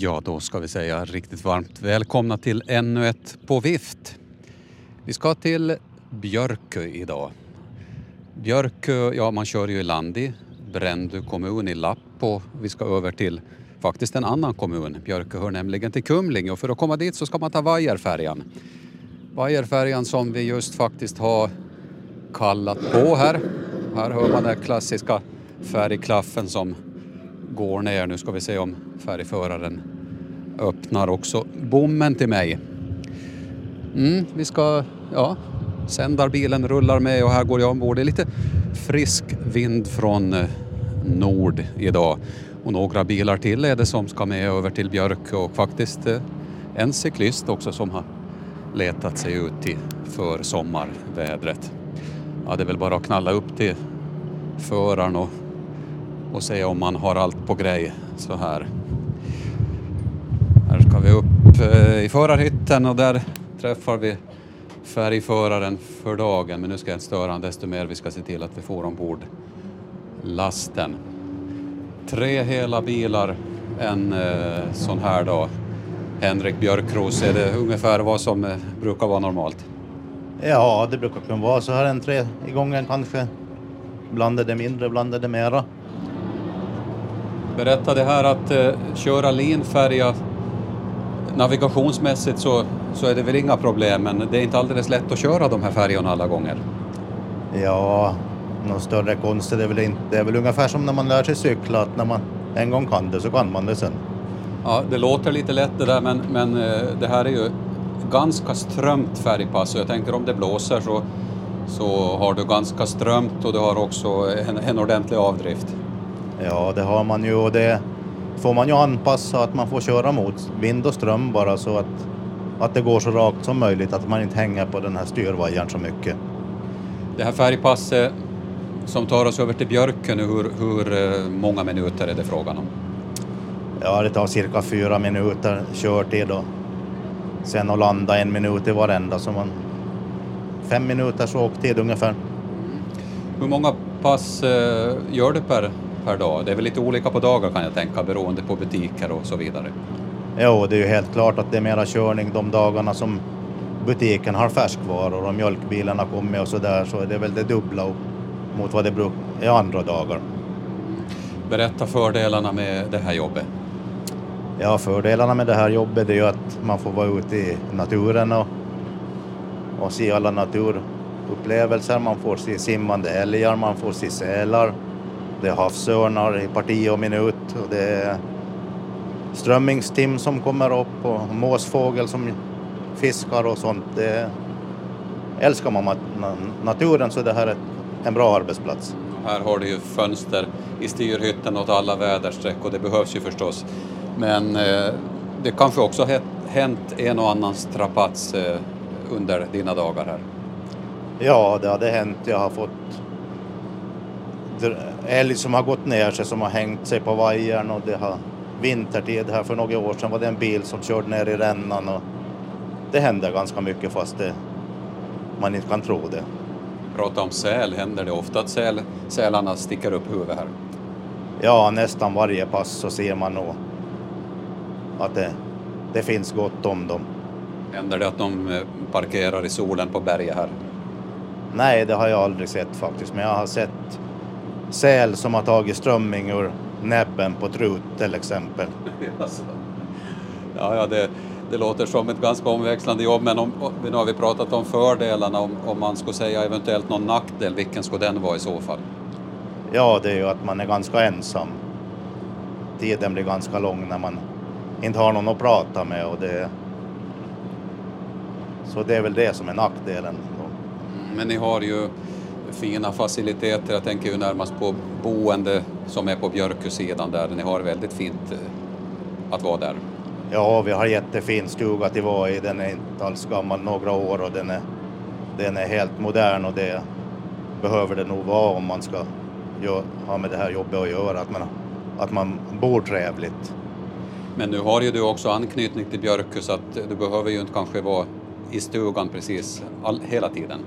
Ja, då ska vi säga riktigt varmt välkomna till ännu ett På vift. Vi ska till Björkö idag. Björkö, ja man kör ju i land i Brändö kommun i Lapp och vi ska över till faktiskt en annan kommun. Björkö hör nämligen till Kumling och för att komma dit så ska man ta vajerfärjan. Vajerfärjan som vi just faktiskt har kallat på här. Här hör man den klassiska färgklaffen som går ner. Nu ska vi se om färgföraren öppnar också bommen till mig. Mm, vi ska, ja, sändarbilen rullar med och här går jag ombord. Det är lite frisk vind från eh, nord idag. Och några bilar till är det som ska med över till Björk och faktiskt eh, en cyklist också som har letat sig ut till försommarvädret. Ja, det är väl bara att knalla upp till föraren och, och se om man har allt på grej så här. Här ska vi upp eh, i förarhytten och där träffar vi färgföraren för dagen. Men nu ska jag inte störa honom desto mer. Vi ska se till att vi får ombord lasten. Tre hela bilar en eh, sån här dag. Henrik Björkros, är det ungefär vad som eh, brukar vara normalt? Ja, det brukar kunna vara så här en tre i gången kanske. Ibland är det mindre, ibland är det mera. Berättade här att eh, köra linfärja navigationsmässigt så, så är det väl inga problem men det är inte alldeles lätt att köra de här färjorna alla gånger. Ja, någon större konst är det väl inte. Det är väl ungefär som när man lär sig cykla, att när man en gång kan det så kan man det sen. Ja, det låter lite lätt det där men, men eh, det här är ju ganska strömt färgpass och jag tänker om det blåser så, så har du ganska strömt och du har också en, en ordentlig avdrift. Ja, det har man ju och det får man ju anpassa att man får köra mot vind och ström bara så att, att det går så rakt som möjligt, att man inte hänger på den här styrvajern så mycket. Det här färgpasset som tar oss över till Björkö nu, hur, hur eh, många minuter är det frågan om? Ja, det tar cirka fyra minuter körtid och sen att landa en minut i varenda så man fem minuters åktid ungefär. Hur många pass eh, gör du per, per dag? Det är väl lite olika på dagar kan jag tänka beroende på butiker och så vidare. Jo, det är ju helt klart att det är mera körning de dagarna som butiken har färskvaror och mjölkbilarna kommer och så där så är det väl det dubbla mot vad det är andra dagar. Berätta fördelarna med det här jobbet. Ja, fördelarna med det här jobbet är ju att man får vara ute i naturen och, och se alla naturupplevelser. Man får se simmande älgar, man får se sälar. Det är havsörnar i parti och minut och det är strömmingstim som kommer upp och måsfågel som fiskar och sånt. Det älskar man naturen så det här är en bra arbetsplats. Här har du ju fönster i styrhytten åt alla väderstreck och det behövs ju förstås. Men eh, det kanske också har hänt en och annan strapats eh, under dina dagar här? Ja, det hade hänt. Jag har fått älg som har gått ner sig, som har hängt sig på vajern och det har vintertid här för några år sedan var det en bil som körde ner i rännan och det händer ganska mycket fast det, man inte kan tro det. Prata om säl, händer det ofta att säl, sälarna sticker upp huvudet här? Ja, nästan varje pass så ser man nog att det, det finns gott om dem. Händer det att de eh, parkerar i solen på berget här? Nej, det har jag aldrig sett faktiskt, men jag har sett säl som har tagit strömming ur näbben på trut till exempel. ja, ja det, det låter som ett ganska omväxlande jobb, men om, nu har vi pratat om fördelarna, om, om man skulle säga eventuellt någon nackdel, vilken skulle den vara i så fall? Ja, det är ju att man är ganska ensam. Tiden blir ganska lång när man inte har någon att prata med och det... Så det är väl det som är nackdelen. Men ni har ju fina faciliteter, jag tänker ju närmast på boende som är på Björkusidan där, ni har väldigt fint eh, att vara där. Ja, vi har jättefin stuga till vara i, den är inte alls gammal, några år och den är, den är helt modern och det behöver det nog vara om man ska ha med det här jobbet att göra, att man, att man bor trevligt. Men nu har ju du också anknytning till Björkö så att du behöver ju inte kanske vara i stugan precis all, hela tiden.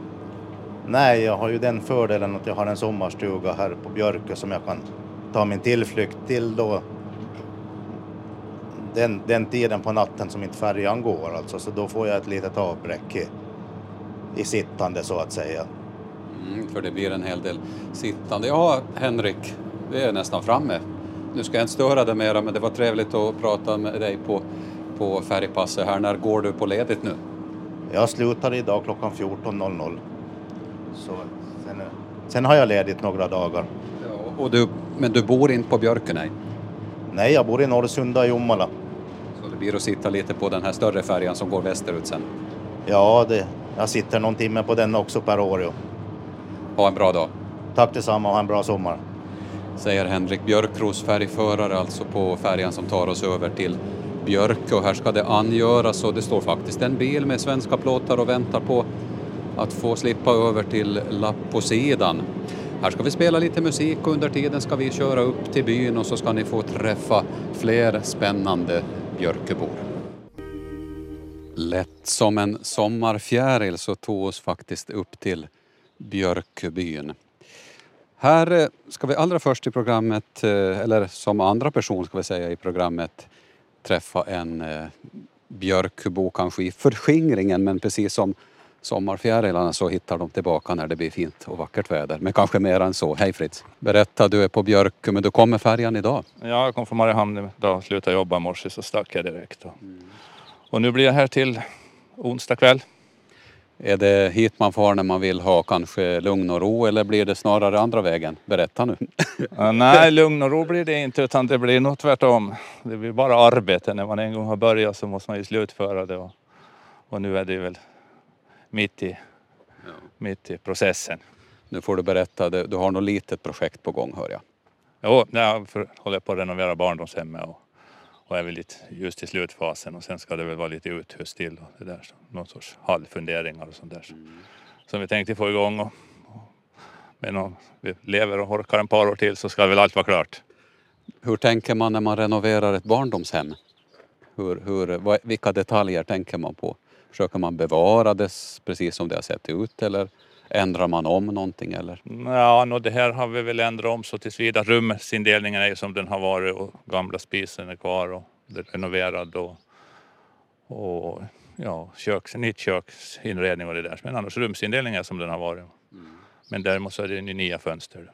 Nej, jag har ju den fördelen att jag har en sommarstuga här på Björkö som jag kan ta min tillflykt till då den, den tiden på natten som inte färjan går alltså, så då får jag ett litet avbräck i, i sittande så att säga. Mm, för det blir en hel del sittande. Ja, Henrik, vi är nästan framme. Nu ska jag inte störa dig mera, men det var trevligt att prata med dig på, på färgpasset här. När går du på ledigt nu? Jag slutar idag klockan 14.00. Så sen, sen har jag ledigt några dagar. Ja, och du, men du bor inte på Björkö, nej? Jag bor i Norrsunda i Jomala. Så det blir att sitta lite på den här större färjan som går västerut sen? Ja, det, jag sitter någon timme på den också per år. Ja. Ha en bra dag. Tack detsamma och ha en bra sommar. Säger Henrik Björkros, färgförare alltså på färjan som tar oss över till Björkö. Och här ska det angöras och det står faktiskt en bil med svenska plåtar och väntar på att få slippa över till Lapposidan. Här ska vi spela lite musik och under tiden ska vi köra upp till byn och så ska ni få träffa fler spännande Björkebor. Lätt som en sommarfjäril så tog oss faktiskt upp till Björkebyn. Här eh, ska vi allra först i programmet, eh, eller som andra person ska vi säga i programmet, träffa en eh, Björkebo kanske i förskingringen men precis som sommarfjärilarna så hittar de tillbaka när det blir fint och vackert väder. Men kanske mer än så. Hej Fritz! Berätta, du är på Björkö men du kommer färjan idag? Ja, jag kom från Mariehamn idag, slutade jobba i morse så stack jag direkt. Och, och nu blir jag här till onsdag kväll. Är det hit man får när man vill ha kanske lugn och ro eller blir det snarare andra vägen? Berätta nu. Uh, nej, lugn och ro blir det inte utan det blir nog tvärtom. Det blir bara arbete. När man en gång har börjat så måste man ju slutföra det. Och, och nu är det väl mitt i, ja. mitt i processen. Nu får du berätta, du har något litet projekt på gång hör jag. Jo, jag håller på att renovera barndomshemmet och, och är väl lite just i slutfasen och sen ska det väl vara lite uthus till och det där. Någon sorts halvfunderingar och sånt där mm. som vi tänkte få igång. Och, och, men om vi lever och orkar en par år till så ska väl allt vara klart. Hur tänker man när man renoverar ett barndomshem? Hur, hur, vilka detaljer tänker man på? Försöker man bevara det precis som det har sett ut eller ändrar man om någonting eller? Ja, no, det här har vi väl ändrat om så tills vidare. Rumsindelningen är ju som den har varit och gamla spisen är kvar och renoverad och, och ja, köks, nytt köksinredning och det där. Men annars rumsindelningen är som den har varit. Mm. Men däremot så är det nya fönster.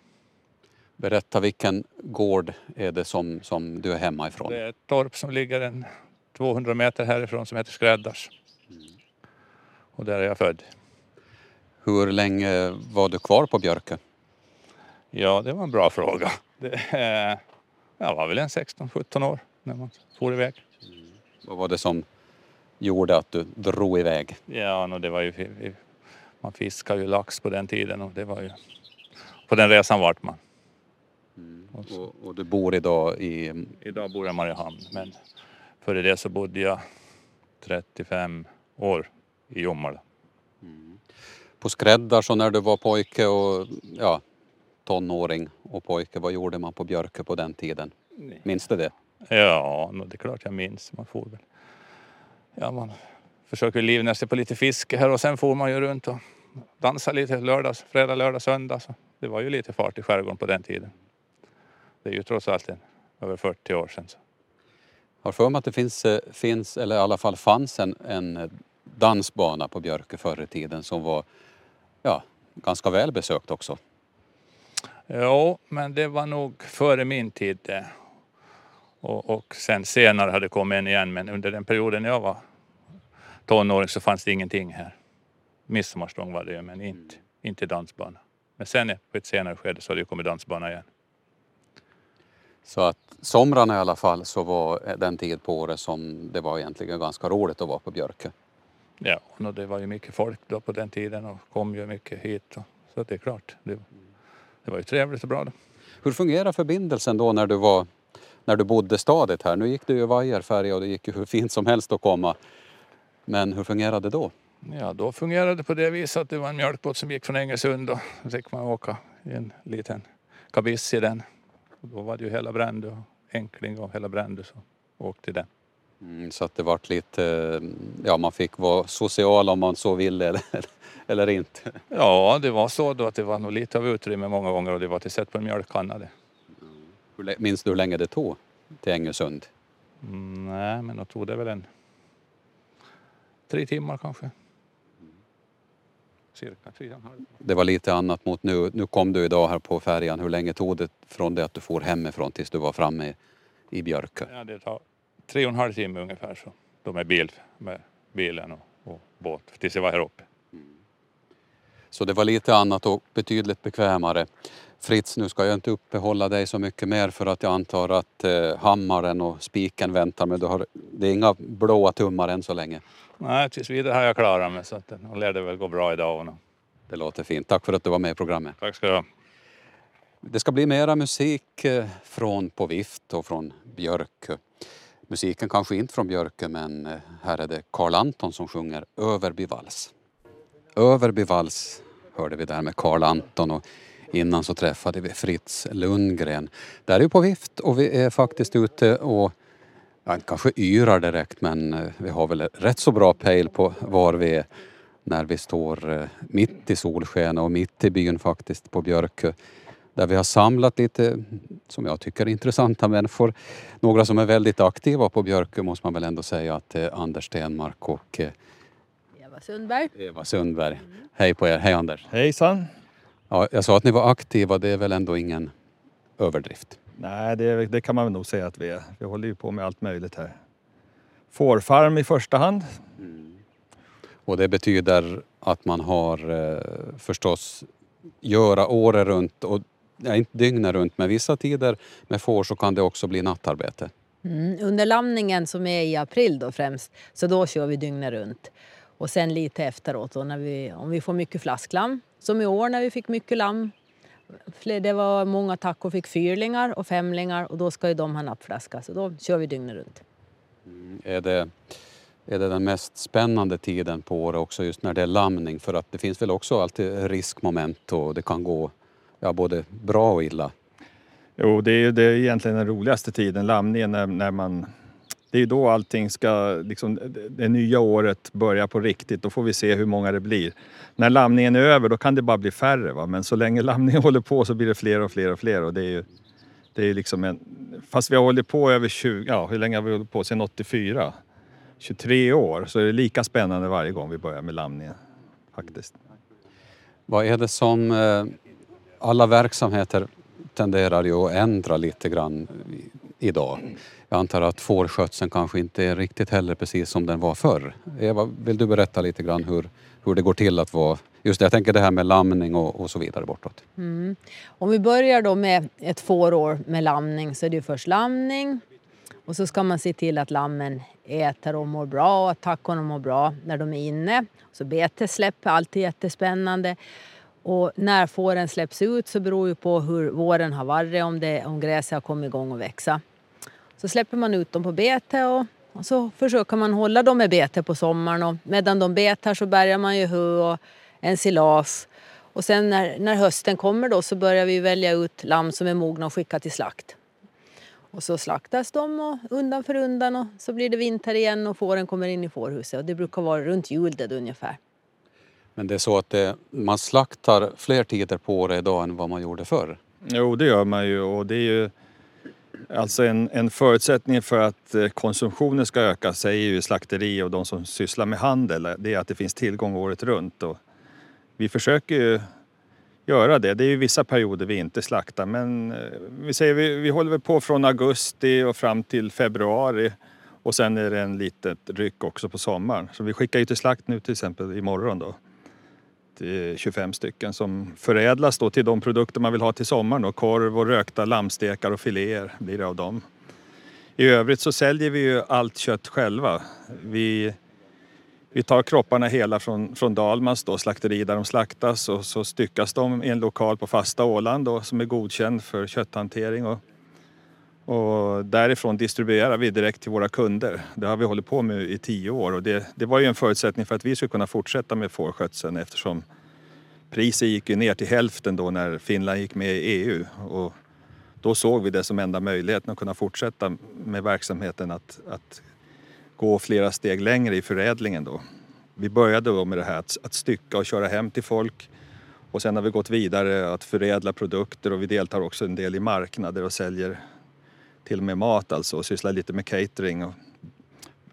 Berätta vilken gård är det som, som du är hemma ifrån? Det är ett torp som ligger en 200 meter härifrån som heter Skräddars. Och där är jag född. Hur länge var du kvar på Björkö? Ja, det var en bra fråga. Det, jag var väl en 16-17 år när man for iväg. Mm. Vad var det som gjorde att du drog iväg? Ja, no, det var ju, man fiskade ju lax på den tiden och det var ju, på den resan vart man. Mm. Och, och, du bor idag i? Idag bor jag i Mariehamn men före det så bodde jag 35 år i Jomala. Mm. På skräddars och när du var pojke och ja, tonåring och pojke, vad gjorde man på Björkö på den tiden? Minns du det? Ja, det är klart jag minns. Man får väl... Ja, man försöker livnära sig på lite fiske här och sen får man ju runt och dansa lite lördags, fredag, lördag, söndag. Så det var ju lite fart i skärgården på den tiden. Det är ju trots allt en, över 40 år sedan. Så. Har för mig att det finns, eh, finns, eller i alla fall fanns en, en dansbana på Björkö förr i tiden som var ja, ganska välbesökt också. Ja, men det var nog före min tid det. Och, och sen senare hade det kommit en igen, men under den perioden jag var tonåring så fanns det ingenting här. Midsommarstång var det ju, men inte, inte dansbana. Men sen på ett senare skede så har det kommit dansbana igen. Så att somrarna i alla fall så var den tid på året som det var egentligen ganska roligt att vara på Björkö. Ja, och det var ju mycket folk då på den tiden och kom ju mycket hit. Och, så det är klart, det, det var ju trevligt och bra. Då. Hur fungerar förbindelsen då när du, var, när du bodde stadigt här? Nu gick det ju vajerfärja och det gick ju hur fint som helst att komma. Men hur fungerade det då? Ja, då fungerade det på det viset att det var en mjölkbåt som gick från Ängesund och så fick man åka i en liten kabiss i den. Och då var det ju hela Brändö och Enkling och hela Brändö som åkte i den. Mm, så att det vart lite, ja man fick vara social om man så ville eller, eller inte. Ja, det var så då att det var nog lite av utrymme många gånger och det var till sätt på en mjölkkanna det. Minns du hur länge det tog till Ängesund? Mm, nej, men då tog det väl en tre timmar kanske. Cirka tre och en halv. Det var lite annat mot nu. Nu kom du idag här på färjan. Hur länge tog det från det att du for hemifrån tills du var framme i Björkö? Ja, det tar tre och en halv timme ungefär så. Då med, bil, med bilen och, och båt tills jag var här uppe. Så det var lite annat och betydligt bekvämare. Fritz, nu ska jag inte uppehålla dig så mycket mer för att jag antar att eh, hammaren och spiken väntar men du har, det är inga blåa tummar än så länge. Nej, tills vidare har jag klarat mig så att det lär det väl gå bra idag. Och. Det låter fint. Tack för att du var med i programmet. Tack ska du ha. Det ska bli mera musik eh, från På vift och från Björkö. Musiken kanske inte från Björke men eh, här är det Karl Anton som sjunger Överby vals. Överby vals hörde vi där med Karl Anton och innan så träffade vi Fritz Lundgren. Där är vi på vift och vi är faktiskt ute och ja, kanske yrar direkt men eh, vi har väl rätt så bra pejl på var vi är när vi står eh, mitt i solsken och mitt i byn faktiskt på Björkö. Där vi har samlat lite, som jag tycker, intressanta människor. Några som är väldigt aktiva på Björkö måste man väl ändå säga att är Anders Stenmark och eh, Eva Sundberg. Eva Sundberg. Hej på er, hej Anders. Hejsan! Ja, jag sa att ni var aktiva, det är väl ändå ingen överdrift? Nej, det, det kan man väl nog säga att vi är. Vi håller ju på med allt möjligt här. Fårfarm i första hand. Och det betyder att man har eh, förstås göra året runt och ja, inte dygnet runt men vissa tider med får så kan det också bli nattarbete. Mm. Under lamningen som är i april då främst, så då kör vi dygnet runt. Och sen lite efteråt då när vi, om vi får mycket flasklamm. Som i år när vi fick mycket lamm. Det var många tackor fick fyrlingar och femlingar och då ska ju de ha nappflaska så då kör vi dygnet runt. Är det, är det den mest spännande tiden på året också just när det är lamning? För att det finns väl också alltid riskmoment och det kan gå ja, både bra och illa. Jo, det är ju det är egentligen den roligaste tiden, lamningen, när, när man... Det är då allting ska, liksom, det- nya året börjar på riktigt. Då får vi se hur många det blir. När lamningen är över, då kan det bara bli färre. Va? Men så länge lamningen håller på så blir det fler och fler och fler. Och det är ju, det är liksom en, fast vi har hållit på över 20, ja hur länge har vi hållit på? Sedan 84? 23 år. Så är det lika spännande varje gång vi börjar med lamningen. Faktiskt. Vad är det som eh, alla verksamheter tenderar ju att ändra lite grann idag. Jag antar att fårskötseln kanske inte är riktigt heller precis som den var förr. Eva, vill du berätta lite grann hur, hur det går till att vara, just det, jag tänker det här med lamning och, och så vidare bortåt. Mm. Om vi börjar då med ett fårår med lamning så är det ju först lamning och så ska man se till att lammen äter och mår bra och att tackorna mår bra när de är inne. Så betesläpp är alltid jättespännande. Och när fåren släpps ut så beror ju på hur våren har varit, om, det, om gräset har kommit igång och växa. Så släpper man ut dem på bete och, och så försöker man hålla dem med bete på sommaren. Och medan de betar så bärgar man ju hö och ensilage. Och sen när, när hösten kommer då så börjar vi välja ut lamm som är mogna och skicka till slakt. Och så slaktas de och undan för undan och så blir det vinter igen och fåren kommer in i fårhuset. Och det brukar vara runt jul det ungefär. Men det är så att det, man slaktar fler tider på året idag än vad man gjorde förr. Jo, det gör man ju och det är ju alltså en, en förutsättning för att eh, konsumtionen ska öka säger ju slakteri och de som sysslar med handel, det är att det finns tillgång året runt. Och vi försöker ju göra det. Det är ju vissa perioder vi inte slaktar men eh, vi, säger, vi, vi håller väl på från augusti och fram till februari och sen är det en litet ryck också på sommaren. Så vi skickar ju till slakt nu till exempel imorgon då. Eh, det 25 stycken som förädlas då till de produkter man vill ha till sommaren. Då. Korv och rökta lammstekar och filéer blir det av dem. I övrigt så säljer vi ju allt kött själva. Vi, vi tar kropparna hela från, från Dalmans då, slakteri där de slaktas och så styckas de i en lokal på fasta Åland då, som är godkänd för kötthantering. Och, och därifrån distribuerar vi direkt till våra kunder. Det har vi hållit på med i tio år och det, det var ju en förutsättning för att vi skulle kunna fortsätta med fårskötseln eftersom priset gick ju ner till hälften då när Finland gick med i EU. Och då såg vi det som enda möjligheten att kunna fortsätta med verksamheten att, att gå flera steg längre i förädlingen då. Vi började då med det här att, att stycka och köra hem till folk och sen har vi gått vidare att förädla produkter och vi deltar också en del i marknader och säljer till och med mat alltså och sysslar lite med catering och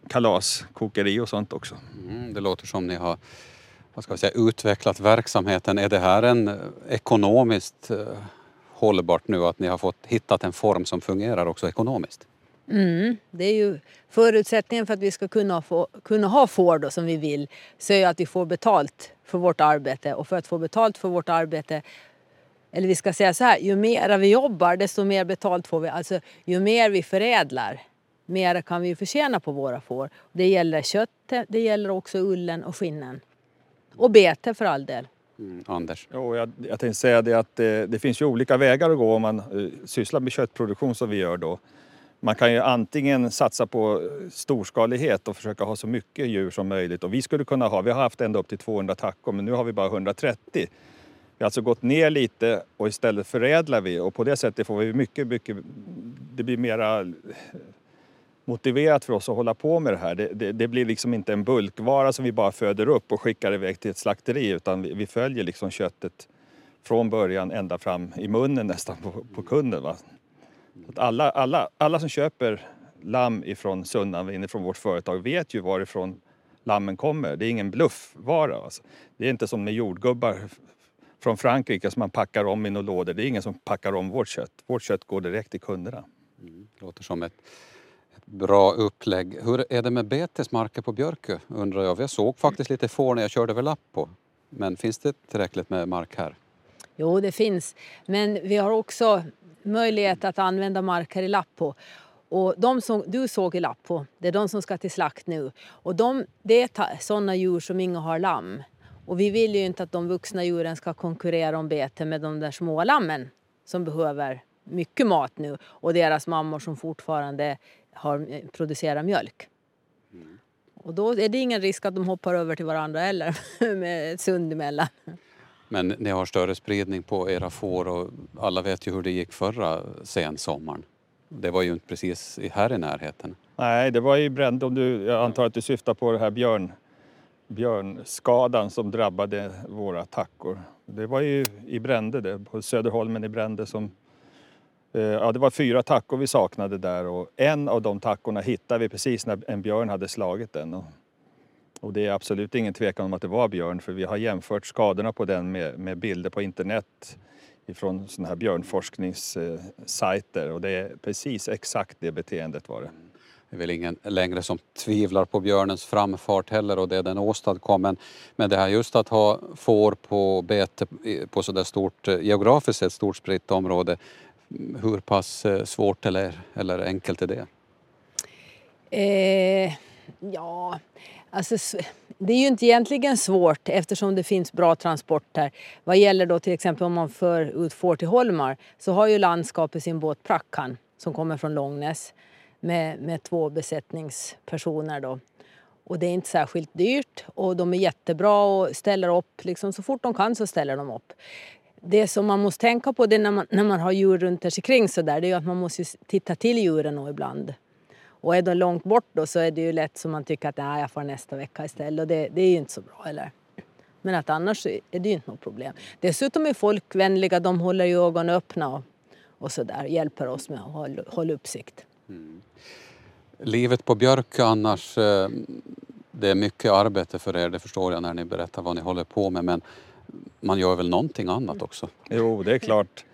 kalaskokeri och sånt också. Mm, det låter som ni har vad ska vi säga, utvecklat verksamheten. Är det här en eh, ekonomiskt eh, hållbart nu att ni har fått hittat en form som fungerar också ekonomiskt? Mm, det är ju förutsättningen för att vi ska kunna, få, kunna ha får då som vi vill så är att vi får betalt för vårt arbete och för att få betalt för vårt arbete eller vi ska säga så här, ju mer vi jobbar desto mer betalt får vi. Alltså ju mer vi förädlar, mer kan vi förtjäna på våra får. Det gäller köttet, det gäller också ullen och skinnen. Och bete för all del. Mm, Anders? Jo, jag, jag tänkte säga det att det, eh, det finns ju olika vägar att gå om man uh, sysslar med köttproduktion som vi gör då. Man kan ju antingen satsa på storskalighet och försöka ha så mycket djur som möjligt. Och vi skulle kunna ha, vi har haft ända upp till 200 tackor men nu har vi bara 130. Vi har alltså gått ner lite och istället förädlar vi och på det sättet får vi mycket, mycket, det blir mera eh, motiverat för oss att hålla på med det här. Det, det, det, blir liksom inte en bulkvara som vi bara föder upp och skickar iväg till ett slakteri utan vi, vi följer liksom köttet från början ända fram i munnen nästan på, på kunden. Va? Att alla, alla, alla som köper lamm ifrån Sunnanvin, från vårt företag, vet ju varifrån lammen kommer. Det är ingen bluffvara. Alltså. Det är inte som med jordgubbar från Frankrike som man packar om i några lådor. Det är ingen som packar om vårt kött. Vårt kött går direkt till kunderna. Mm, låter som ett Bra upplägg. Hur är det med betesmarker på Björkö undrar jag? Jag såg faktiskt lite får när jag körde över Lappo. Men finns det tillräckligt med mark här? Jo, det finns. Men vi har också möjlighet att använda mark här i Lappo. Och de som du såg i Lappo, det är de som ska till slakt nu. Och de, det är sådana djur som inga har lamm. Och vi vill ju inte att de vuxna djuren ska konkurrera om bete med de där små lammen som behöver mycket mat nu och deras mammor som fortfarande har, eh, producerar mjölk. Mm. Och då är det ingen risk att de hoppar över till varandra heller med ett sund emellan. Men ni har större spridning på era får och alla vet ju hur det gick förra sensommaren. Det var ju inte precis här i närheten. Nej, det var i Brände. Om du, jag antar att du syftar på det här björn, björnskadan som drabbade våra tackor. Det var ju i Brände, det, på Söderholmen i Brände som Eh, ja, det var fyra tackor vi saknade där och en av de tackorna hittade vi precis när en björn hade slagit den. Och, och det är absolut ingen tvekan om att det var björn för vi har jämfört skadorna på den med, med bilder på internet ifrån sådana här björnforskningssajter och det är precis exakt det beteendet var det. Det är väl ingen längre som tvivlar på björnens framfart heller och det den åstadkom. Men, men det här just att ha får på bete på så där stort, eh, geografiskt sett stort spritt område mm, hur pass eh, svårt eller, eller enkelt är det? Eh, ja, alltså det är ju inte egentligen svårt eftersom det finns bra transporter. Vad gäller då till exempel om man för ut får till Holmar så har ju landskapet sin båt Prackan som kommer från Långnäs med, med två besättningspersoner då. Och det är inte särskilt dyrt och de är jättebra och ställer upp liksom så fort de kan så ställer de upp det som man måste tänka på det när, man, när man har djur runt sig kring så där, det är att man måste titta till djuren ibland. Och är de långt bort då så är det ju lätt som man tycker att Nej, jag får nästa vecka istället och det, det är ju inte så bra eller. Men att annars är det ju inte något problem. Dessutom är folk vänliga, de håller ju ögonen öppna och, och så där, hjälper oss med att hålla, hålla uppsikt. Mm. Livet på Björk annars, eh, det är mycket arbete för er, det förstår jag när ni berättar vad ni håller på med. Men man gör väl någonting annat också? Jo, det är klart.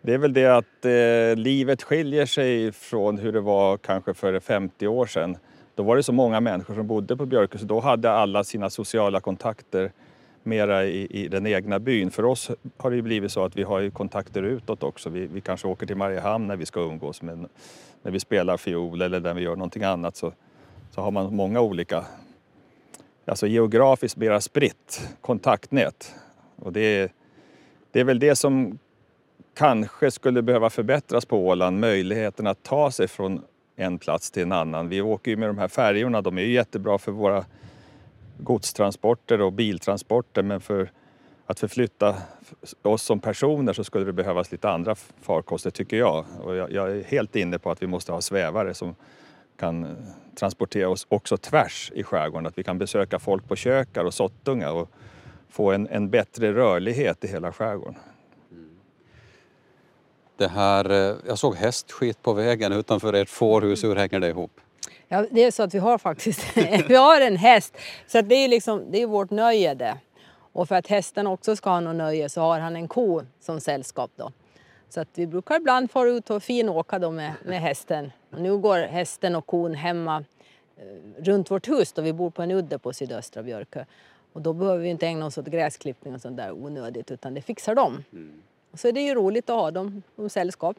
Det är väl det att eh, livet skiljer sig från hur det var kanske för 50 år sedan. Då var det så många människor som bodde på Björkö så då hade alla sina sociala kontakter mera i, i, den egna byn. För oss har det blivit så att vi har kontakter utåt också. Vi, vi kanske åker till Mariehamn när vi ska umgås, med när vi spelar fiol eller när vi gör någonting annat så, så har man många olika, alltså geografiskt mera spritt kontaktnät. Och det, är, det är väl det som kanske skulle behöva förbättras på Åland, möjligheten att ta sig från en plats till en annan. Vi åker ju med de här färjorna, de är ju jättebra för våra godstransporter och biltransporter men för att förflytta oss som personer så skulle det behövas lite andra farkoster tycker jag. Och jag, jag är helt inne på att vi måste ha svävare som kan transportera oss också tvärs i skärgården. Att vi kan besöka folk på kökar och Sottunga och få en, en bättre rörlighet i hela skärgården. Det här, eh, jag såg hästskit på vägen utanför ert fårhus. Hur hänger det ihop? Ja, det är så att vi har faktiskt vi har en häst. Så att det är liksom, det är vårt nöje det. Och för att hästen också ska ha något nöje så har han en ko som sällskap då. Så att vi brukar ibland få ut och finåka då med, med hästen. Och nu går hästen och kon hemma eh, runt vårt hus då vi bor på en udde på sydöstra Björkö. Och då behöver vi inte ägna oss åt gräsklippning och sånt där onödigt utan det fixar de. Så det är ju roligt att ha dem som sällskap.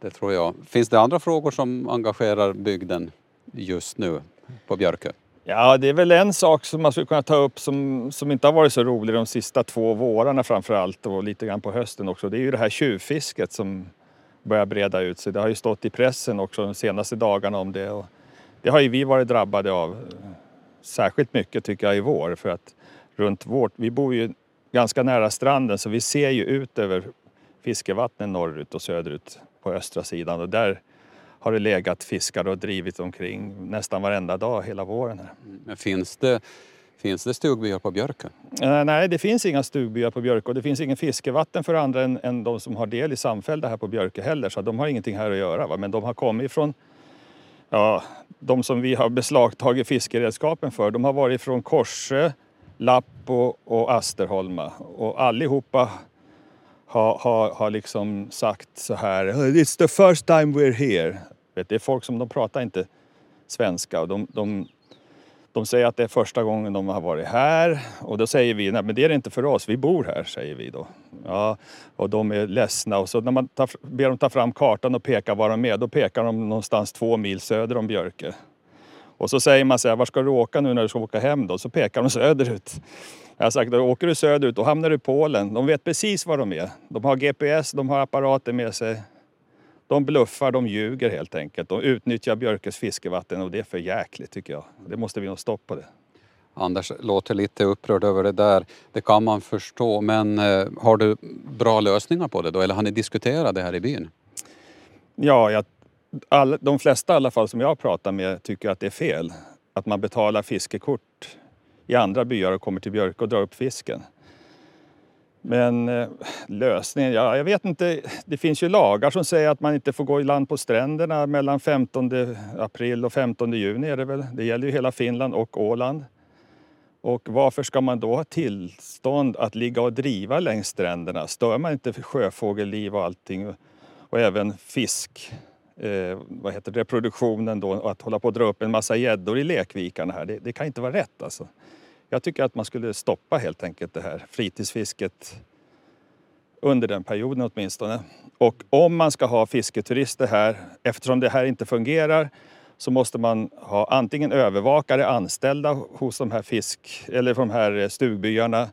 Det tror jag. Finns det andra frågor som engagerar bygden just nu på Björkö? Ja, det är väl en sak som man skulle kunna ta upp som, som inte har varit så rolig de sista två vårarna framför allt och lite grann på hösten också. Det är ju det här tjuvfisket som börjar breda ut sig. Det har ju stått i pressen också de senaste dagarna om det. Och det har ju vi varit drabbade av eh, särskilt mycket tycker jag i vår för att runt vårt, vi bor ju ganska nära stranden så vi ser ju ut över fiskevattnen norrut och söderut på östra sidan och där har det legat fiskare och drivit omkring nästan varenda dag hela våren. Här. Men finns det, finns det stugbyar på Björkö? Eh, nej, det finns inga stugbyar på Björkö och det finns ingen fiskevatten för andra än, än de som har del i samfällda här på Björkö heller så de har ingenting här att göra. Va? Men de har kommit från, ja, de som vi har beslagtagit fiskeredskapen för, de har varit från Korsö, Lappo och Asterholma och allihopa har, har, har liksom sagt så här It's the first time we're here. Vet, det är folk som de pratar inte svenska och de, de, de säger att det är första gången de har varit här och då säger vi nej men det är det inte för oss, vi bor här säger vi då. Ja, och de är ledsna och så när man tar, ber dem ta fram kartan och peka var de är då pekar de någonstans två mil söder om Björke. Och så säger man så här, var ska du åka nu när du ska åka hem då? Så pekar de söderut. Jag har sagt, åker du söderut då hamnar du i Polen. De vet precis var de är. De har GPS, de har apparater med sig. De bluffar, de ljuger helt enkelt. De utnyttjar Björkes fiskevatten och det är för jäkligt tycker jag. Det måste vi nog stoppa det. Anders låter lite upprörd över det där. Det kan man förstå. Men eh, har du bra lösningar på det då? Eller har ni diskuterat det här i byn? Ja, jag, all, de flesta i alla fall som jag pratar med tycker att det är fel. Att man betalar fiskekort i andra byar och kommer till Björk och drar upp fisken. Men eh, lösningen, ja, jag vet inte. Det finns ju lagar som säger att man inte får gå i land på stränderna mellan 15 april och 15 juni är det väl. Det gäller ju hela Finland och Åland. Och varför ska man då ha tillstånd att ligga och driva längs stränderna? Stör man inte sjöfågelliv och allting? Och även fisk, eh, vad heter reproduktionen då, och att hålla på att dra upp en massa gäddor i lekvikarna här. Det, det kan inte vara rätt alltså. Jag tycker att man skulle stoppa helt enkelt det här fritidsfisket under den perioden åtminstone. Och om man ska ha fisketurister här, eftersom det här inte fungerar, så måste man ha antingen övervakare anställda hos de här fisk eller de här stugbyarna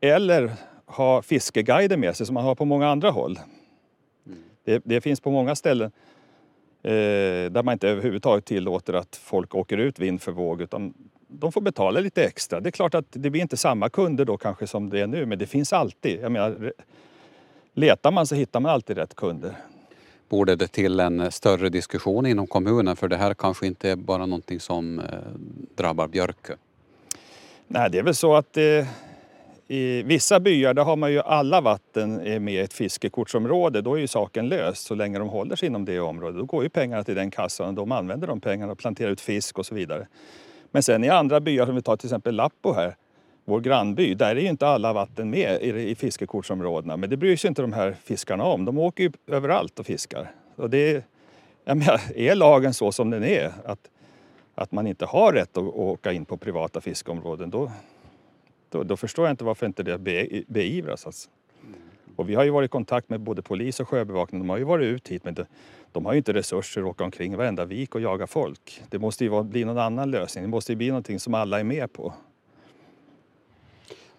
eller ha fiskeguider med sig som man har på många andra håll. Det, det finns på många ställen eh, där man inte överhuvudtaget tillåter att folk åker ut vind för våg utan de får betala lite extra. Det är klart att det blir inte samma kunder då kanske som det är nu men det finns alltid. Jag menar, letar man så hittar man alltid rätt kunder. Borde det till en större diskussion inom kommunen för det här kanske inte är bara någonting som eh, drabbar Björkö? Nej, det är väl så att eh, i vissa byar där har man ju alla vatten med i ett fiskekortsområde. Då är ju saken löst så länge de håller sig inom det området. Då går ju pengarna till den kassan och de använder de pengarna och planterar ut fisk och så vidare. Men sen i andra byar, som vi tar till exempel Lappo här, vår grannby, där är ju inte alla vatten med i, fiskekortsområdena. Men det bryr sig inte de här fiskarna om. De åker ju överallt och fiskar. Och det, jag menar, är lagen så som den är, att, att man inte har rätt att åka in på privata fiskeområden, då, då, då förstår jag inte varför inte det beivras. Alltså. Och vi har ju varit i kontakt med både polis och sjöbevakning. De har ju varit ut hit men de, de har ju inte resurser att åka omkring varenda vik och jaga folk. Det måste ju bli någon annan lösning. Det måste ju bli någonting som alla är med på.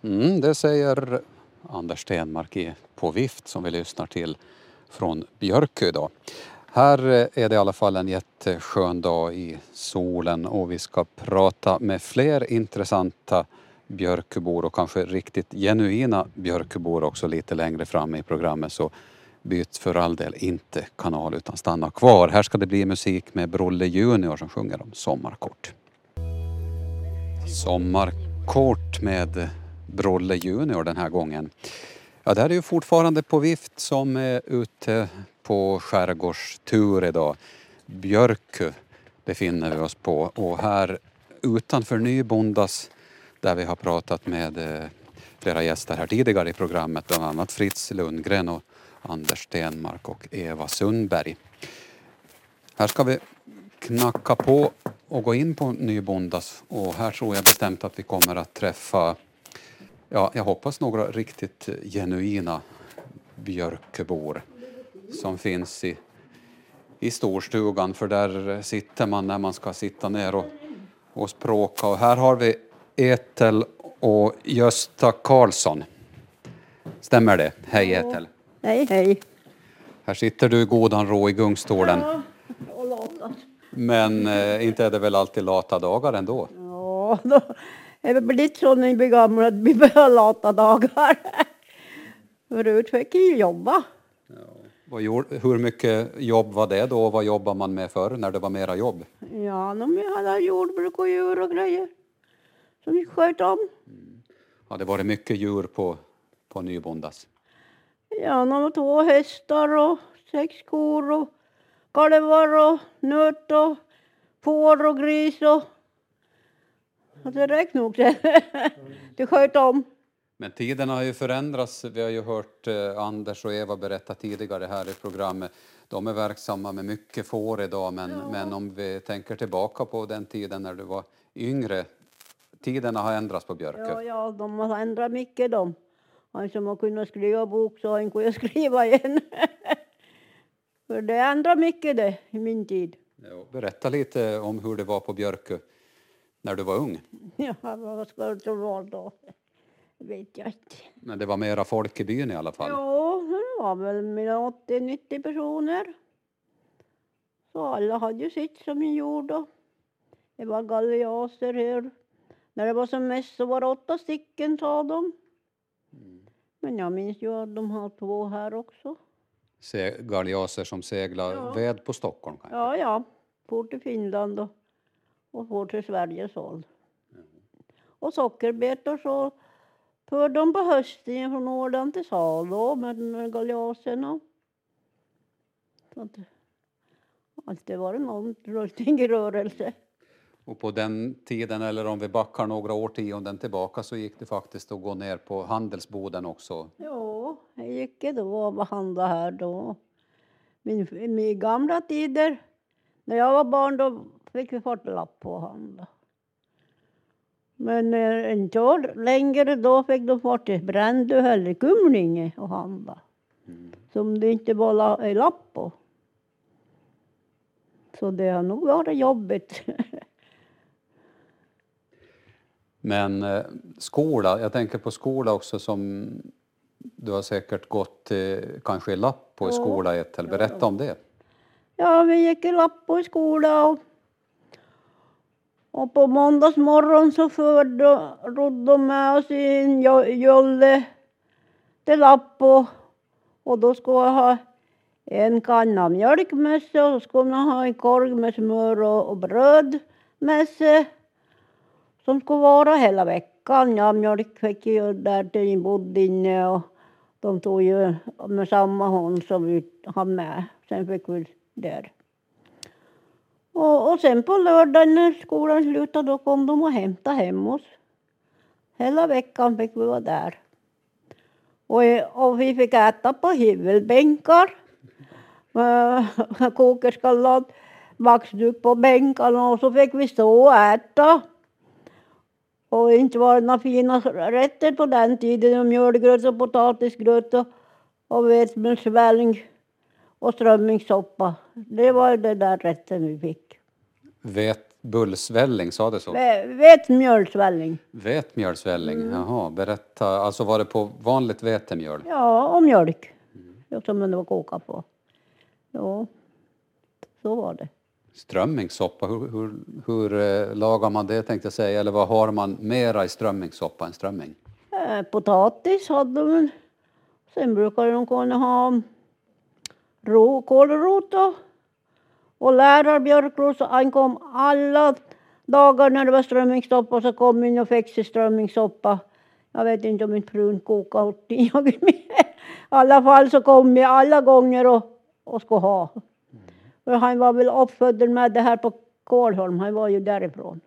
Mm, det säger Anders Stenmark i På vift som vi lyssnar till från Björkö idag. Här är det i alla fall en jätteskön dag i solen och vi ska prata med fler intressanta björkebor och kanske riktigt genuina björkebor också lite längre fram i programmet så byt för all del inte kanal utan stanna kvar. Här ska det bli musik med Brolle Junior som sjunger om sommarkort. Sommarkort med Brolle Junior den här gången. Ja, det här är ju fortfarande på vift som är ute på skärgårdstur idag. Björkö befinner vi oss på och här utanför Nybondas där vi har pratat med eh, flera gäster här tidigare i programmet, bland annat Fritz Lundgren och Anders Stenmark och Eva Sundberg. Här ska vi knacka på och gå in på Nybondas och här tror jag bestämt att vi kommer att träffa, ja, jag hoppas några riktigt genuina Björköbor som finns i, i storstugan för där sitter man när man ska sitta ner och, och språka och här har vi Etel och Gösta Karlsson. Stämmer det? Hej Etel. Hej, hej. Här sitter du i godan ro i gungstolen. Ja, och latas. Men eh, inte är det väl alltid lata dagar ändå? Ja, då är det blivit så när vi blir gamla att vi börjar lata dagar. Förut fick ju jobba. Gjorde, hur mycket jobb var det då och vad jobbar man med förr när det var mera jobb? Ja, vi hade jordbruk och djur och grejer som vi sköt om. Har det varit mycket djur på, på Nybondas? Ja, var två hästar och sex kor och kalvar och nöt och får och gris och... och det räckte nog. Det sköt om. Men tiderna har ju förändrats. Vi har ju hört eh, Anders och Eva berätta tidigare här i programmet. De är verksamma med mycket får idag men, men om vi tänker tillbaka på den tiden när du var yngre. Tiderna har ändrats på Björkö. Ja, ja, de har ändrat mycket de. Han som har kunnat skriva bok så han kunnat skriva igen. För det ändrar mycket det i min tid. Ja, berätta lite om hur det var på Björkö när du var ung. Ja, vad ska det vara då? Vet jag inte. Men det var mera folk i byn i alla fall. Ja, det var väl mellan 80-90 personer. Så alla hade ju sitt som de gjorde. Det var galliaser här. När det var som mest så var det åtta stycken sa de. Men jag minns ju att de har två här också. Se, galjaser som seglar Ja. ved på Stockholm kanske. Ja, ja. For till Finland och, och for till Sveriges håll. Och sockerbetor så för de på hösten från Åland till Salo med galjaserna. Så att det har alltid varit någonting i rörelse. Och på den tiden, eller om vi backar några årtionden tillbaka, så gick det faktiskt att gå ner på handelsboden också. Ja, jag gick då och handlade här då. Min, min gamla tider, när jag var barn, då fick vi lapp på att handla. Men eh, inte längre, då fick de till Brändö eller Kumlinge och handla. Som det inte var la, lapp på. Så det har nog varit jobbigt. Men eh, skola, jag tänker på skola också som du har säkert gått eh, kanske i lapp på i skola ett eller berätta om det. Ja, vi gick i Lappo i skola och, och på måndagsmorgon så förde, de med oss i en jo- jolle till Lappo och då skulle jag ha en kanna mjölk med sig och så skulle man ha en korg med smör och, och bröd med sig de skulle vara hela veckan. Ja, mjölk fick ju där till bodde inne och de tog ju med samma hon som vi hade med. Sen fick vi där. Och, och sen på lördagen när skolan slutade då kom de och hämtade hem oss. Hela veckan fick vi vara där. Och, och vi fick äta på hyvelbänkar. Kokerskan kokerskallad vaxduk på bänkarna och så fick vi stå och äta. Och inte var det några fina rätter på den tiden. Mjölgröt och potatisgröt och, och vetsmjörsvälling och strömmingssoppa. Det var det där rätten vi fick. Vet, bullsvälling, sa det så? Vä- Vetsmjölsvälling. Vetemjölsvälling, Mm. jaha, berätta. Alltså var det på vanligt vetemjöl? Ja, och mjölk. Ja, Som det var kokat på. Ja, så var det. Strömmingssoppa, hur, hur, hur eh, lagar man det tänkte jag säga? Eller vad har man mera i strömmingssoppa än strömming? Eh, potatis hade de. Sen brukade de kunna ha mm, ro, kålrot och, och lärarbjörkros. Han kom alla dagar när det var strömmingssoppa så kom in och fixade strömmingssoppa Jag vet inte om inte frun kokade åt I alla fall så kom jag alla gånger och, och skulle ha. För han var väl uppfödd med det här på Kolholm. Han var ju därifrån.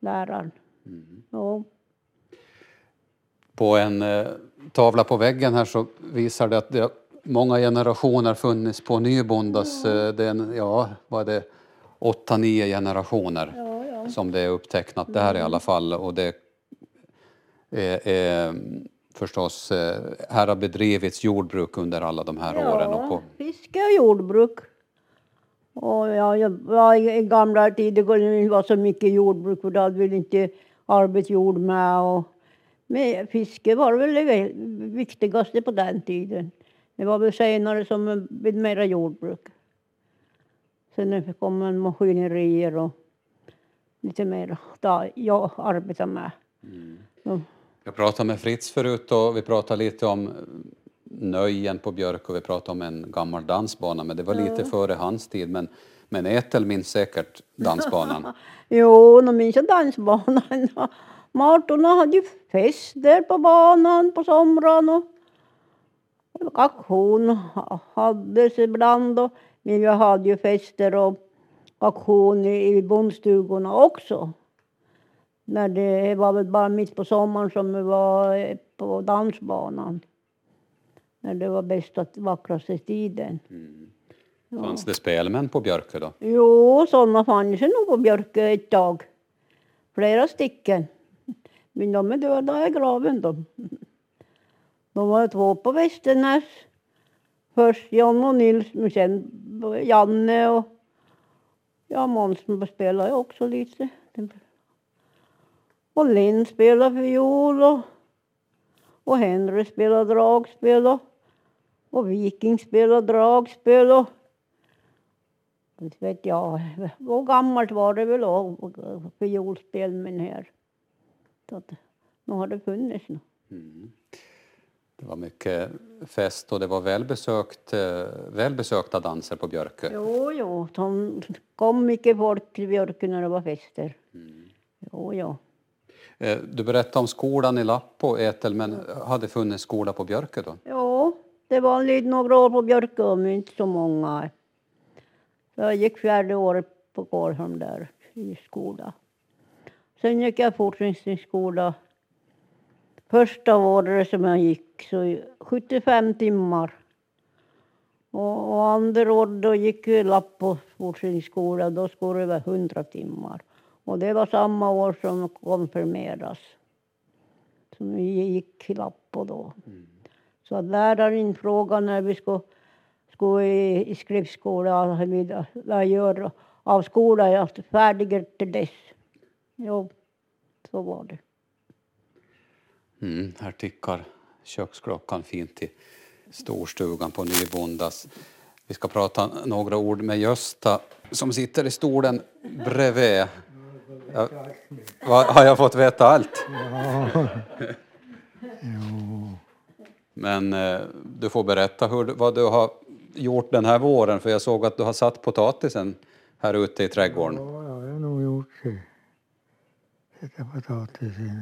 Läraren. Ja. På en eh, tavla på väggen här så visar det att det har många generationer funnits på Nybondas. Eh, det är en, ja, vad är det, åtta, nio generationer Ja, ja. som det är upptecknat där i alla fall. Och det är, är förstås, eh, här har bedrivits jordbruk under alla de här åren. Och på, fiske och jordbruk. Och ja, jag i gamla tider det inte var så mycket jordbruk för då hade vi inte arbetsjord med. Och, men fiske var väl det viktigaste på den tiden. Det var väl senare som det blev mera jordbruk. Sen kom en maskinerier och lite mer där jag arbetar med. Ja. jag pratade med Fritz förut och vi pratade lite om nöjen på Björk och vi pratade om en gammal dansbana men det var lite före hans tid. Men, men Ethel minns säkert dansbanan. Jo, nu minns jag dansbanan. Martorna hade ju fester på banan på somrarna. Och auktion hades ibland. Och, men vi hade ju fester och auktion i, i bondstugorna också. När det var väl bara mitt på sommaren som vi var eh, på dansbanan. När det var bästa, vackraste tiden. Fanns det spelmän på Björkö då? Jo, sådana fanns nog på Björkö ett tag. Flera stycken. Men de är döda i graven de. De var två på Västernäs. Först John och Nils, men sen Janne och ja, Måns spelade också lite. Och Linn spelade fiol och, och Henry spelade dragspel och, och Viking spelade dragspel och inte vet jag. Och gammalt var det väl också, fiolspel men här. Så att, nu har det funnits nu. Det var mycket fest och det var välbesökt, eh, välbesökta danser på Björkö. Jo, jo, de kom mycket folk till Björkö när det var fester. Jo, jo. Eh, Du berättade om skolan i Lappo, Ethel, men hade funnits skola på Björkö då? Jo, det var lite några år på Björkö, men inte så många. Så jag gick fjärde året på Kolholm där i skola. Sen gick jag fortsättningsskola. Första året som jag gick så 75 timmar. Och, och andra året då gick jag Lappo fortsättningsskola. Då skulle det vara 100 timmar. Och det var samma år som konfirmeras. Som vi gick lapp på då. Mm. Så att läraren frågade när vi skulle, skulle i, i skriftskola, vad gör av skolan, jag är färdig till dess. Jo, så var det. Mm, här tickar köksklockan fint i storstugan på Nybondas. Vi ska prata några ord med Gösta som sitter i stolen bredvid. Ja, vad- har jag fått veta allt? Men eh, du får berätta hur, du- vad du har gjort den här våren för jag såg att du har satt potatisen här ute i trädgården. Ja, jag har nog gjort det. Sätta potatis i.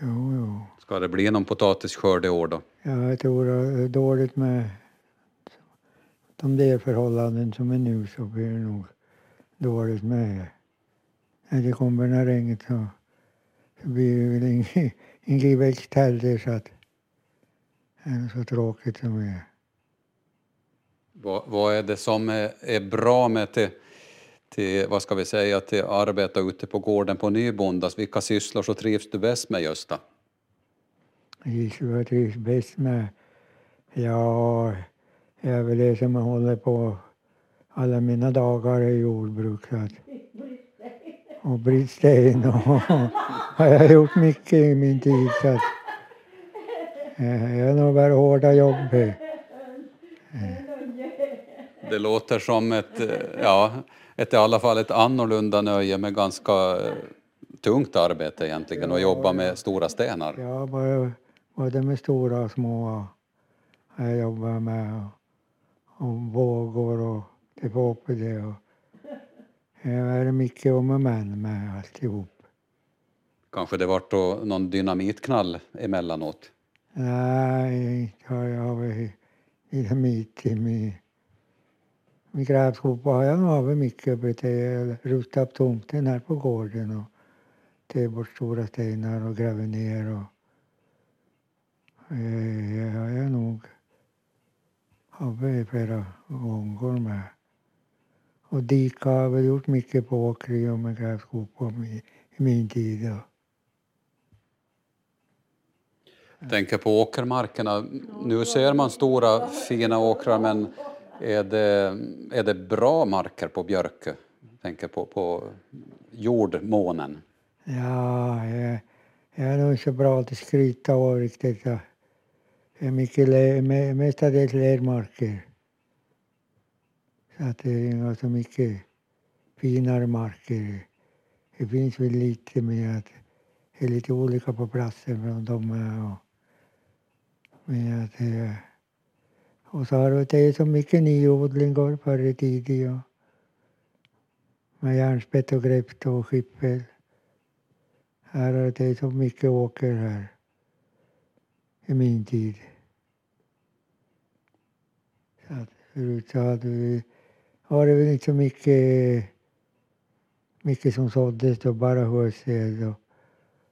Jo, jo. Ska det bli någon potatisskörd i år då? Jag tror det är dåligt med de där förhållanden som är nu så blir det nog dåligt med. När det kommer när regnet så, så blir det väl ingen, ingen växt heller så att det är så tråkigt som det är. Vad, vad är det som är, är bra med till, till, vad ska vi säga, till arbeta ute på gården på Nybondas? Vilka sysslor så trivs du bäst med Gösta? Gissar jag trivs bäst med? Ja, jag är väl det som jag håller på alla mina dagar i jordbruk. Så att, och Brittsten och har jag gjort mycket i min tid. Så att, eh, jag har nog varit hårda jobb. här. Det låter som ett, eh, ja, ett i alla fall ett annorlunda nöje med ganska eh, tungt arbete egentligen och jobba med stora stenar. Ja, både, både med stora och små har jag jobbat med. Och, och vågor och det var uppe det. Och, jag är mycket om och men med alltihop. Kanske det vart då någon dynamitknall emellanåt? Nej, inte har jag varit dynamit i min... Min grävskopa har jag nog haft mycket uppe till rusta upp tomten här på gården och ta bort stora stenar och gräva ner och eh, har jag nog haft flera gånger med. Och dika har jag väl gjort mycket på åkeri och med grävskopa i, i min tid. Tänker på åkermarkerna. Nu ser man stora fina åkrar men är det, är det bra marker på Björkö? Tänker på, på jordmånen. Ja, jag, jag är nog inte så bra att skryta av riktigt. Jag är mycket mestadels lermarker. Så att det är inte så mycket finare marker. Det finns väl lite med att det är lite olika på platsen från de. Och, med att, och så har det varit så mycket nyodlingar förr i tiden. Och, med järnspett och gräpt och skippel. Här är det så mycket åker här i min tid. Så att förut så hade vi, var det väl inte så mycket, mycket som såddes då, bara. Och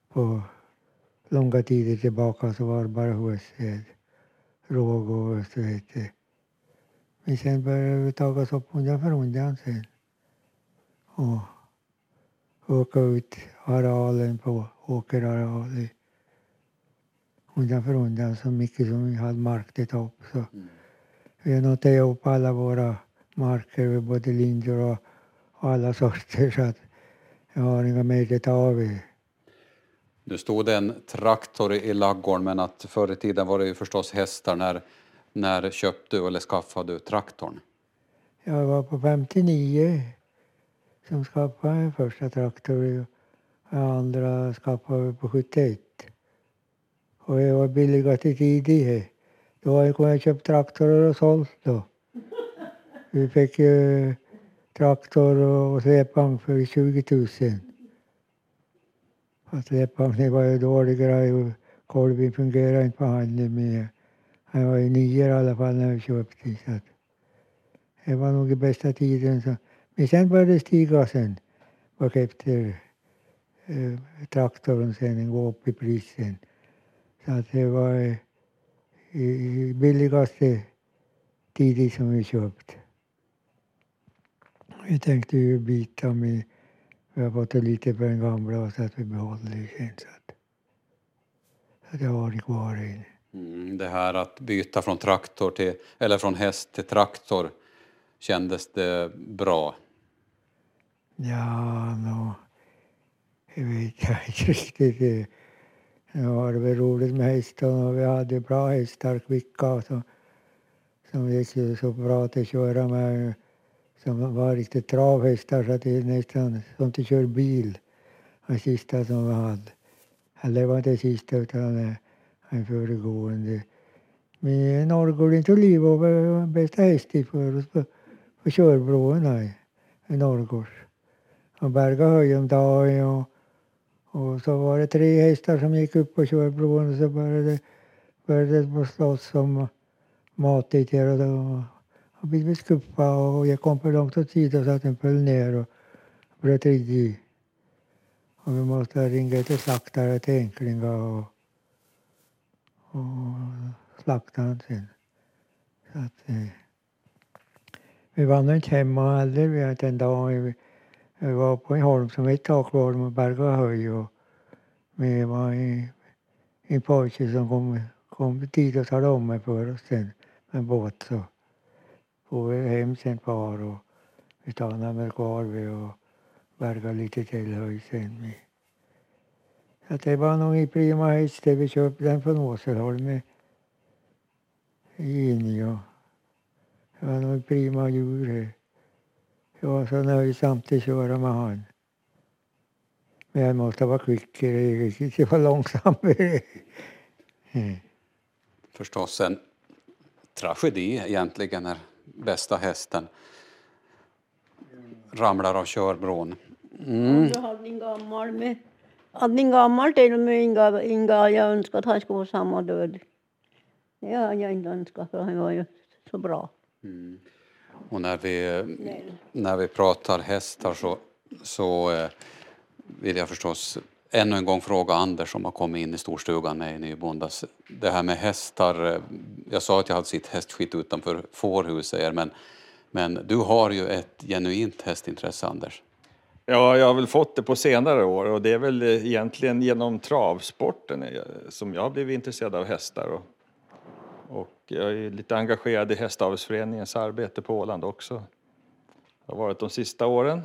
på långa tider tillbaka så var det bara hösäd, råg och så heter Men sen började det tagas upp undan för undan sen. Och öka ut arealen på åkerarealen undan för undan så mycket som vi hade mark att ta upp. Så vi har nog tagit upp alla våra marker, både lindor och, alla sorter så att jag har inga mer att av. Nu stod det en traktor i laggården men att förr i tiden var det ju förstås hästar. När, när köpte du eller skaffade du traktorn? Jag var på 59 som skaffade den första traktorn den andra skaffade vi på 71. Och jag var billigast i tidigt. Då hade jag kunnat köpa traktorer och sålt då. Vi fick ju traktor och släpvagn för 20 000. Fast släpvagnen var ju dåligare och kolven fungerade inte på handen med. Han var ju nio i alla fall när vi köpte. Så att det var nog i bästa tiden. Så. Men sen började det stiga sen. Och efter eh, traktorn sen gå upp i prisen. Så att det var eh, billigaste tidigt som vi köpte. Vi tänkte ju byta men vi har fått lite för den gamla så att vi behåller det sen. Så att, så att jag har det kvar in. Mm, det här att byta från traktor till, eller från häst till traktor, kändes det bra? Ja, nå, jag vet jag inte riktigt. Det det var det väl roligt med hästarna och vi hade bra hästar, kvicka, som, som gick så bra att köra med. Som var riktigt travhästar så att det är nästan som att köra bil. Den sista som vi hade. Eller det var inte sista utan eh, föregående. Men Norrgården till liv var eh, bästa hästen för oss på, på körbroen i Norrgårds. Och Berga Höjendal och, och så var det tre hästar som gick upp på körbron och så började, började de slåss om matet och då och vi blev och jag kom för långt åt sidan så att den föll ner och bröt i. Och vi måste ringa till slaktare till Enklinga och, och slakta den sen. Så att, eh, vi vann inte hemma heller. Vi hade en dag vi, vi var på en holm som hette Takholm och Berga höj. Och vi var en, en pojke som kom, kom dit och talade om mig för oss sen med båt. Så for vi hem sen far, och vi stannade väl kvar vid och bergade lite till höjsen. Vi. Så det var nog i prima häst det vi köpte den från Åselholm i Injo. Det var nog prima djur. Jag var så nöjsamt att köra med han. Men jag måste vara kvick, det var inte vara långsam. Mm. Förstås en tragedi egentligen när bästa hästen ramlar av körbron. Mm. Hade en gammal med till och med Inga, Inga jag önskar att han skulle få samma död. Det har jag inte önskat för han var ju så bra. Och när vi, när vi pratar hästar så, så eh, vill jag förstås ännu en gång fråga Anders som har kommit in i storstugan med i Nybondas. Det här med hästar, eh, jag sa att jag hade sitt hästskit utanför fårhuset men, men du har ju ett genuint hästintresse Anders. Ja, jag har väl fått det på senare år och det är väl eh, egentligen genom travsporten eh, som jag har blivit intresserad av hästar. Och, och jag är lite engagerad i Hästavelsföreningens arbete på Åland också. Jag har varit de sista åren.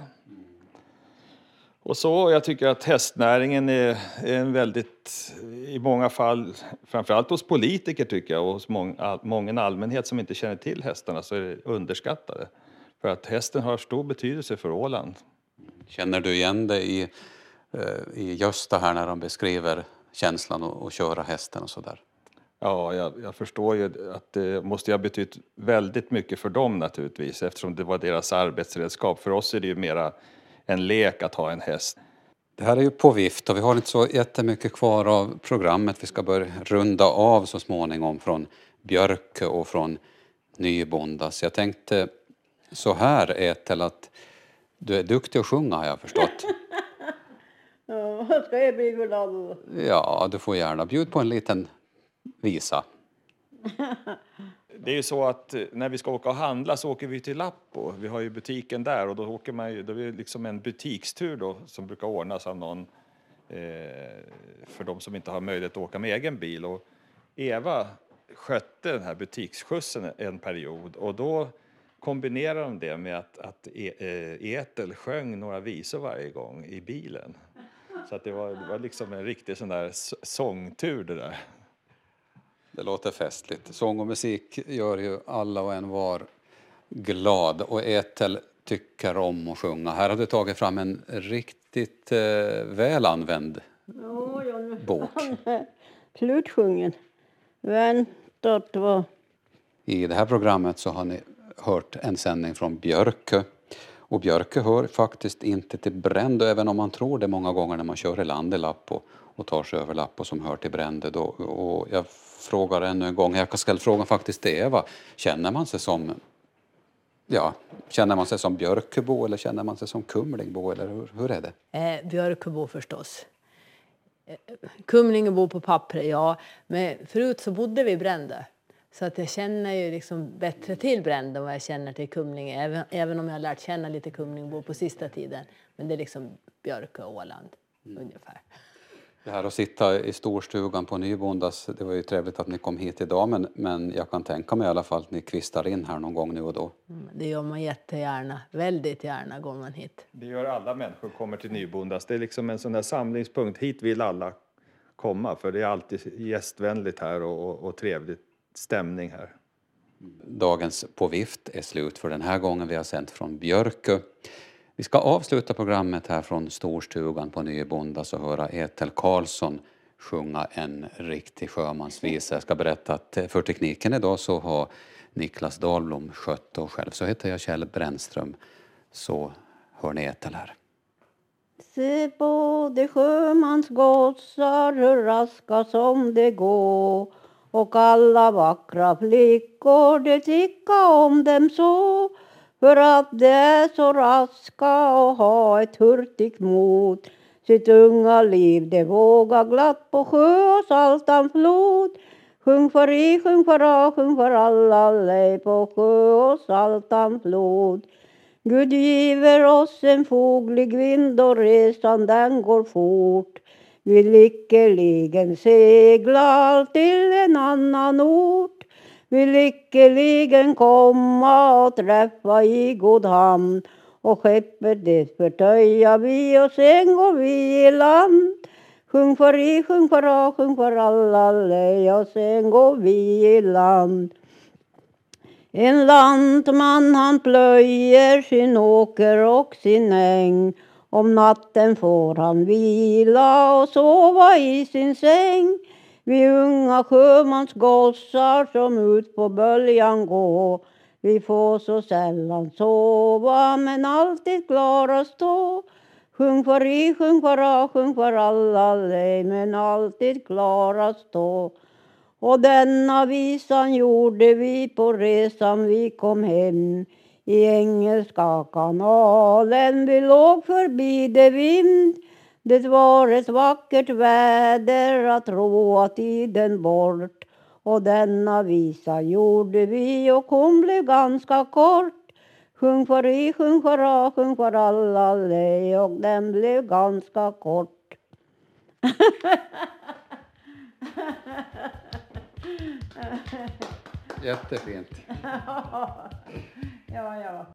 Och så, jag tycker att hästnäringen är, är en väldigt, i många fall, framförallt hos politiker tycker jag och hos många, många allmänhet som inte känner till hästarna så är det underskattade. För att hästen har stor betydelse för Åland. Känner du igen dig i, eh, i Gösta här när de beskriver känslan att att köra hästen och sådär? Ja, jag, jag förstår ju att det måste ha betytt väldigt mycket för dem naturligtvis eftersom det var deras arbetsredskap. För oss är det ju mera en lek att ha en häst. Det här är ju på vift och vi har inte så jättemycket kvar av programmet. Vi ska börja runda av så småningom från Björkö och från Nybonda. Så jag tänkte så här Ethel att du är duktig att sjunga har jag förstått. Ja, ska jag bli glad? Ja, du får gärna bjuda på en liten visa. Det är ju så att eh, när vi ska åka och handla så åker vi till Lappo. Vi har ju butiken där och då åker man ju, då är det liksom en butikstur då som brukar ordnas av någon eh, för de som inte har möjlighet att åka med egen bil. Och Eva skötte den här butiksskjutsen en period och då kombinerade de det med att, att E- eh, Ethel sjöng några visor varje gång i bilen. Så att det var, det var liksom en riktig sån där sångtur det där. Det låter festligt. Sång och musik gör ju alla och en var glad och Ethel tycker om att sjunga. Här har du tagit fram en riktigt eh, väl använd Ja, bok. slutsjungen. Vänta, vad... I det här programmet så har ni hört en sändning från Björkö. Och Björkö hör faktiskt inte till Brändö, även om man tror det många gånger när man kör i land i Lappo och tar sig över Lappo som hör till Brändö. Då. Och jag frågar ännu en gång, jag ställa frågan faktiskt till Eva, känner man sig som Ja, känner man sig som Björköbo eller känner man sig som Kumlingbo eller hur, hur är det? Eh, Björköbo förstås. Eh, Kumlingebo på pappret, ja. Men förut så bodde vi i Brändö. Så att jag känner ju liksom bättre till Brändö än vad jag känner till Kumlinge. Även, även om jag har lärt känna lite Kumlingbo på sista tiden. Men det är liksom Björkö och Åland ungefär. Det här att sitta i storstugan på Nybondas, det var ju trevligt att ni kom hit idag men, men jag kan tänka mig i alla fall att ni kvistar in här någon gång nu och då. Mm, Det gör man jättegärna. Väldigt gärna går man hit. Det gör alla människor kommer till Nybondas. Det är liksom en sån där samlingspunkt. Hit vill alla komma för det är alltid gästvänligt här och, och, och trevlig stämning här. Dagens På vift är slut för den här gången. Vi har sänt från Björkö. Vi ska avsluta programmet här från storstugan på Nybondas och höra Ethel Karlsson sjunga en riktig sjömansvisa. Jag ska berätta att eh, för tekniken idag så har Niklas Dahlblom skött och själv så heter jag Kjell Brännström. Så hör ni Ethel här. Se på de sjömansgossar hur raska som de gå och alla vackra flickor de tycka om dem så för att de är så raska och ha ett hurtigt mod sitt unga liv de vågar glatt på sjö och saltan flod Sjung för i, sjung för a, sjung för alla lej på sjö och saltan flod Gud giver oss en foglig vind och resan den går fort. Vi lyckeligen seglar till en annan ort. Vill lyckeligen komma och träffa i god hamn. Och skeppet det förtöja vi och sen går vi i land. Sjung för i, sjung för a, sjung för alla lej och sen går vi i land. En lantman han plöjer sin åker och sin äng. Om natten får han vila och sova i sin säng. Vi unga sjömansgossar som ut på böljan gå Vi får så sällan sova men alltid klara stå. Sjung för i, sjung för a, sjung för alla lej men alltid klara stå. Och denna visan gjorde vi på resan vi kom hem i Engelska kanalen. Vi låg förbi det vind. Det var ett vackert väder att roa tiden bort. Och denna visa gjorde vi och hon blev ganska kort. Sjung för i, sjung för a, sjung för alla lej och den blev ganska kort. Jättefint. ja, ja.